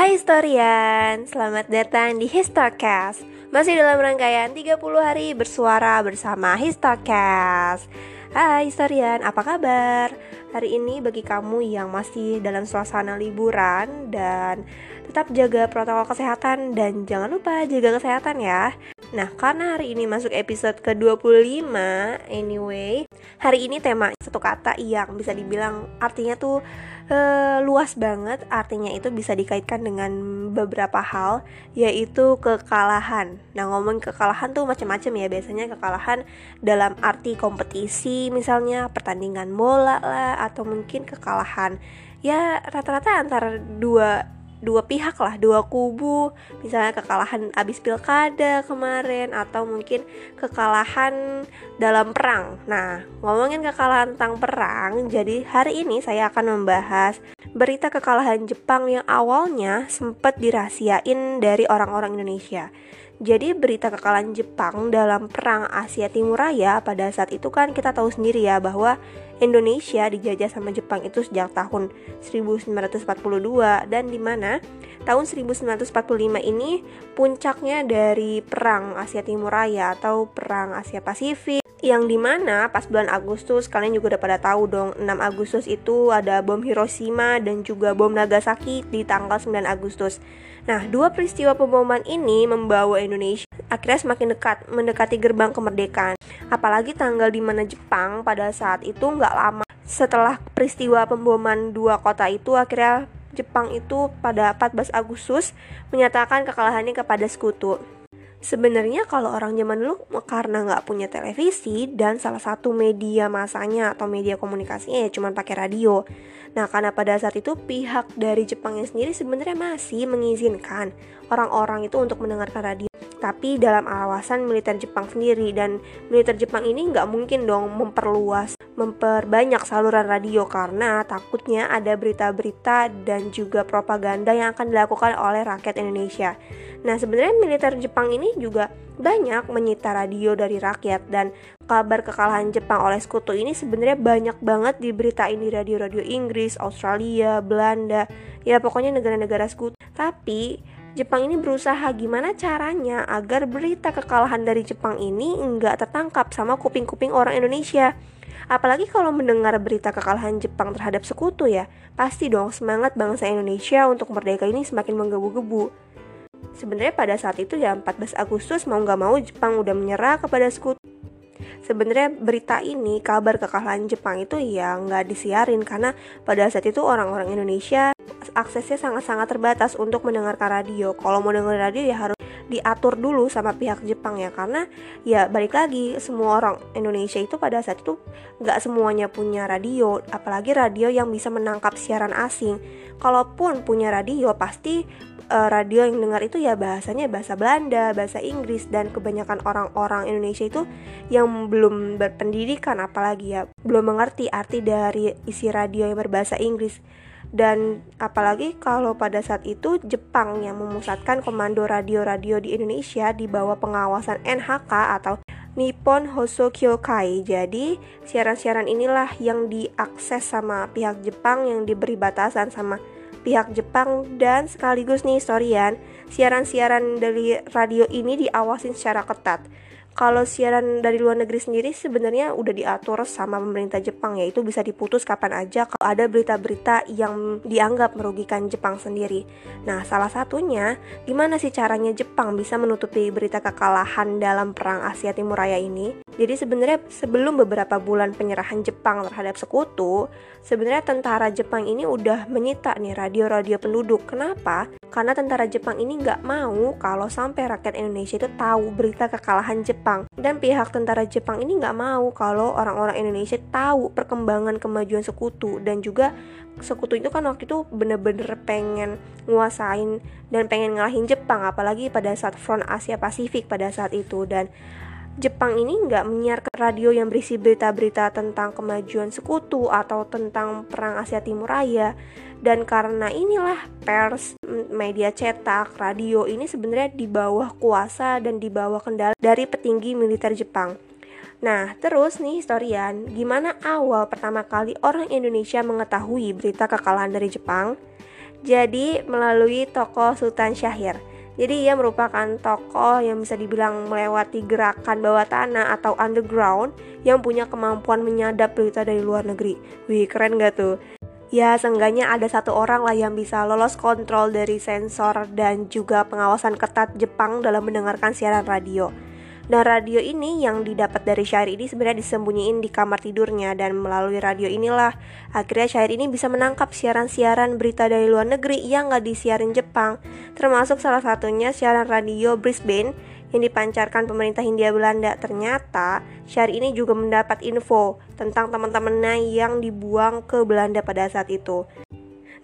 Hai historian, selamat datang di Histocast. Masih dalam rangkaian 30 hari bersuara bersama Histocast. Hai historian, apa kabar? Hari ini bagi kamu yang masih dalam suasana liburan dan tetap jaga protokol kesehatan dan jangan lupa jaga kesehatan ya. Nah, karena hari ini masuk episode ke-25 Anyway, hari ini tema satu kata yang bisa dibilang artinya tuh uh, luas banget. Artinya itu bisa dikaitkan dengan beberapa hal Yaitu kekalahan. Nah, ngomong kekalahan tuh macam-macam ya. Biasanya kekalahan dalam arti kompetisi Misalnya pertandingan bola lah Atau mungkin kekalahan. Ya rata-rata antara dua dua pihak lah dua kubu. Misalnya kekalahan abis pilkada kemarin atau mungkin kekalahan dalam perang. Nah ngomongin kekalahan tentang perang jadi hari ini saya akan membahas berita kekalahan Jepang yang awalnya sempat dirahasiain dari orang-orang Indonesia. Jadi berita kekalahan Jepang dalam perang Asia Timur Raya pada saat itu kan kita tahu sendiri ya bahwa Indonesia dijajah sama Jepang itu sejak tahun 1942 dan di mana tahun 1945 ini puncaknya dari perang Asia Timur Raya atau perang Asia Pasifik yang di mana pas bulan Agustus kalian juga udah pada tahu dong 6 Agustus itu ada bom Hiroshima dan juga bom Nagasaki di tanggal 9 Agustus Nah, dua peristiwa pemboman ini membawa Indonesia akhirnya semakin dekat mendekati gerbang kemerdekaan. Apalagi tanggal di mana Jepang pada saat itu nggak lama setelah peristiwa pemboman dua kota itu akhirnya Jepang itu pada 14 Agustus menyatakan kekalahannya kepada sekutu. Sebenarnya kalau orang zaman dulu karena nggak punya televisi dan salah satu media masanya atau media komunikasinya ya cuma pakai radio. Nah karena pada saat itu pihak dari Jepang yang sendiri sebenarnya masih mengizinkan orang-orang itu untuk mendengarkan radio. Tapi dalam alasan militer Jepang sendiri dan militer Jepang ini nggak mungkin dong memperluas, memperbanyak saluran radio karena takutnya ada berita-berita dan juga propaganda yang akan dilakukan oleh rakyat Indonesia. Nah, sebenarnya militer Jepang ini juga banyak menyita radio dari rakyat dan kabar kekalahan Jepang oleh sekutu ini sebenarnya banyak banget diberitain di radio-radio Inggris, Australia, Belanda, ya pokoknya negara-negara sekutu. Tapi Jepang ini berusaha gimana caranya agar berita kekalahan dari Jepang ini nggak tertangkap sama kuping-kuping orang Indonesia. Apalagi kalau mendengar berita kekalahan Jepang terhadap sekutu ya, pasti dong semangat bangsa Indonesia untuk merdeka ini semakin menggebu-gebu. Sebenarnya pada saat itu ya 14 Agustus mau nggak mau Jepang udah menyerah kepada sekutu. Sebenarnya berita ini kabar kekalahan Jepang itu ya nggak disiarin karena pada saat itu orang-orang Indonesia aksesnya sangat-sangat terbatas untuk mendengarkan radio. Kalau mau dengar radio ya harus diatur dulu sama pihak Jepang ya karena ya balik lagi semua orang Indonesia itu pada saat itu nggak semuanya punya radio apalagi radio yang bisa menangkap siaran asing kalaupun punya radio pasti uh, radio yang dengar itu ya bahasanya bahasa Belanda, bahasa Inggris dan kebanyakan orang-orang Indonesia itu yang belum berpendidikan apalagi ya belum mengerti arti dari isi radio yang berbahasa Inggris. Dan apalagi kalau pada saat itu Jepang yang memusatkan komando radio-radio di Indonesia di bawah pengawasan NHK atau Nippon Hoso Kyokai. Jadi, siaran-siaran inilah yang diakses sama pihak Jepang yang diberi batasan sama pihak Jepang dan sekaligus nih historian, siaran-siaran dari radio ini diawasin secara ketat kalau siaran dari luar negeri sendiri sebenarnya udah diatur sama pemerintah Jepang ya itu bisa diputus kapan aja kalau ada berita-berita yang dianggap merugikan Jepang sendiri. Nah, salah satunya gimana sih caranya Jepang bisa menutupi berita kekalahan dalam perang Asia Timur Raya ini? Jadi sebenarnya sebelum beberapa bulan penyerahan Jepang terhadap sekutu, sebenarnya tentara Jepang ini udah menyita nih radio-radio penduduk. Kenapa? Karena tentara Jepang ini nggak mau kalau sampai rakyat Indonesia itu tahu berita kekalahan Jepang. Dan pihak tentara Jepang ini nggak mau kalau orang-orang Indonesia tahu perkembangan kemajuan sekutu dan juga sekutu itu kan waktu itu bener-bener pengen nguasain dan pengen ngalahin Jepang apalagi pada saat front Asia Pasifik pada saat itu dan Jepang ini nggak menyiarkan radio yang berisi berita-berita tentang kemajuan sekutu atau tentang perang Asia Timur Raya dan karena inilah pers, media cetak, radio ini sebenarnya di bawah kuasa dan di bawah kendali dari petinggi militer Jepang. Nah, terus nih historian, gimana awal pertama kali orang Indonesia mengetahui berita kekalahan dari Jepang? Jadi melalui tokoh Sultan Syahir. Jadi ia merupakan tokoh yang bisa dibilang melewati gerakan bawah tanah atau underground yang punya kemampuan menyadap berita dari luar negeri. Wih, keren gak tuh? Ya, seenggaknya ada satu orang lah yang bisa lolos kontrol dari sensor dan juga pengawasan ketat Jepang dalam mendengarkan siaran radio. Dan radio ini yang didapat dari syair ini sebenarnya disembunyiin di kamar tidurnya dan melalui radio inilah akhirnya syair ini bisa menangkap siaran-siaran berita dari luar negeri yang nggak disiarin Jepang, termasuk salah satunya siaran radio Brisbane yang dipancarkan pemerintah Hindia Belanda. Ternyata syair ini juga mendapat info tentang teman-temannya yang dibuang ke Belanda pada saat itu.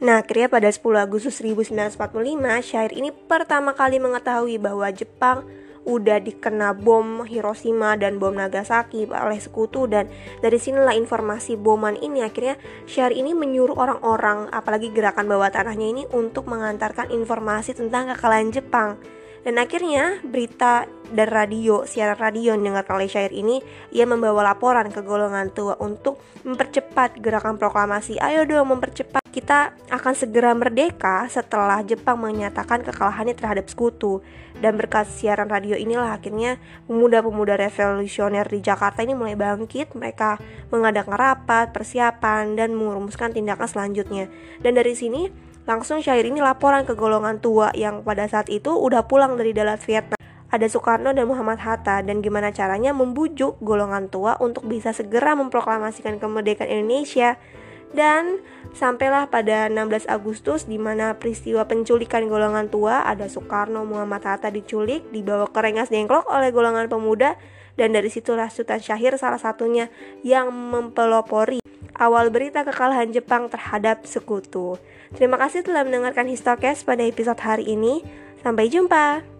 Nah, akhirnya pada 10 Agustus 1945, syair ini pertama kali mengetahui bahwa Jepang udah dikena bom Hiroshima dan bom Nagasaki oleh sekutu dan dari sinilah informasi boman ini akhirnya Syar ini menyuruh orang-orang apalagi gerakan bawah tanahnya ini untuk mengantarkan informasi tentang kekalahan Jepang dan akhirnya berita dan radio, siaran radio yang dengarkan oleh syair ini, ia membawa laporan ke golongan tua untuk mempercepat gerakan proklamasi. Ayo dong mempercepat. Kita akan segera merdeka setelah Jepang menyatakan kekalahannya terhadap sekutu. Dan berkat siaran radio inilah akhirnya pemuda-pemuda revolusioner di Jakarta ini mulai bangkit. Mereka mengadakan rapat, persiapan, dan merumuskan tindakan selanjutnya. Dan dari sini Langsung syair ini laporan ke golongan tua yang pada saat itu udah pulang dari dalam Vietnam. Ada Soekarno dan Muhammad Hatta dan gimana caranya membujuk golongan tua untuk bisa segera memproklamasikan kemerdekaan Indonesia. Dan sampailah pada 16 Agustus di mana peristiwa penculikan golongan tua ada Soekarno Muhammad Hatta diculik dibawa ke Rengas Dengklok oleh golongan pemuda dan dari situlah Sultan Syahir salah satunya yang mempelopori awal berita kekalahan Jepang terhadap sekutu. Terima kasih telah mendengarkan Histokes pada episode hari ini. Sampai jumpa.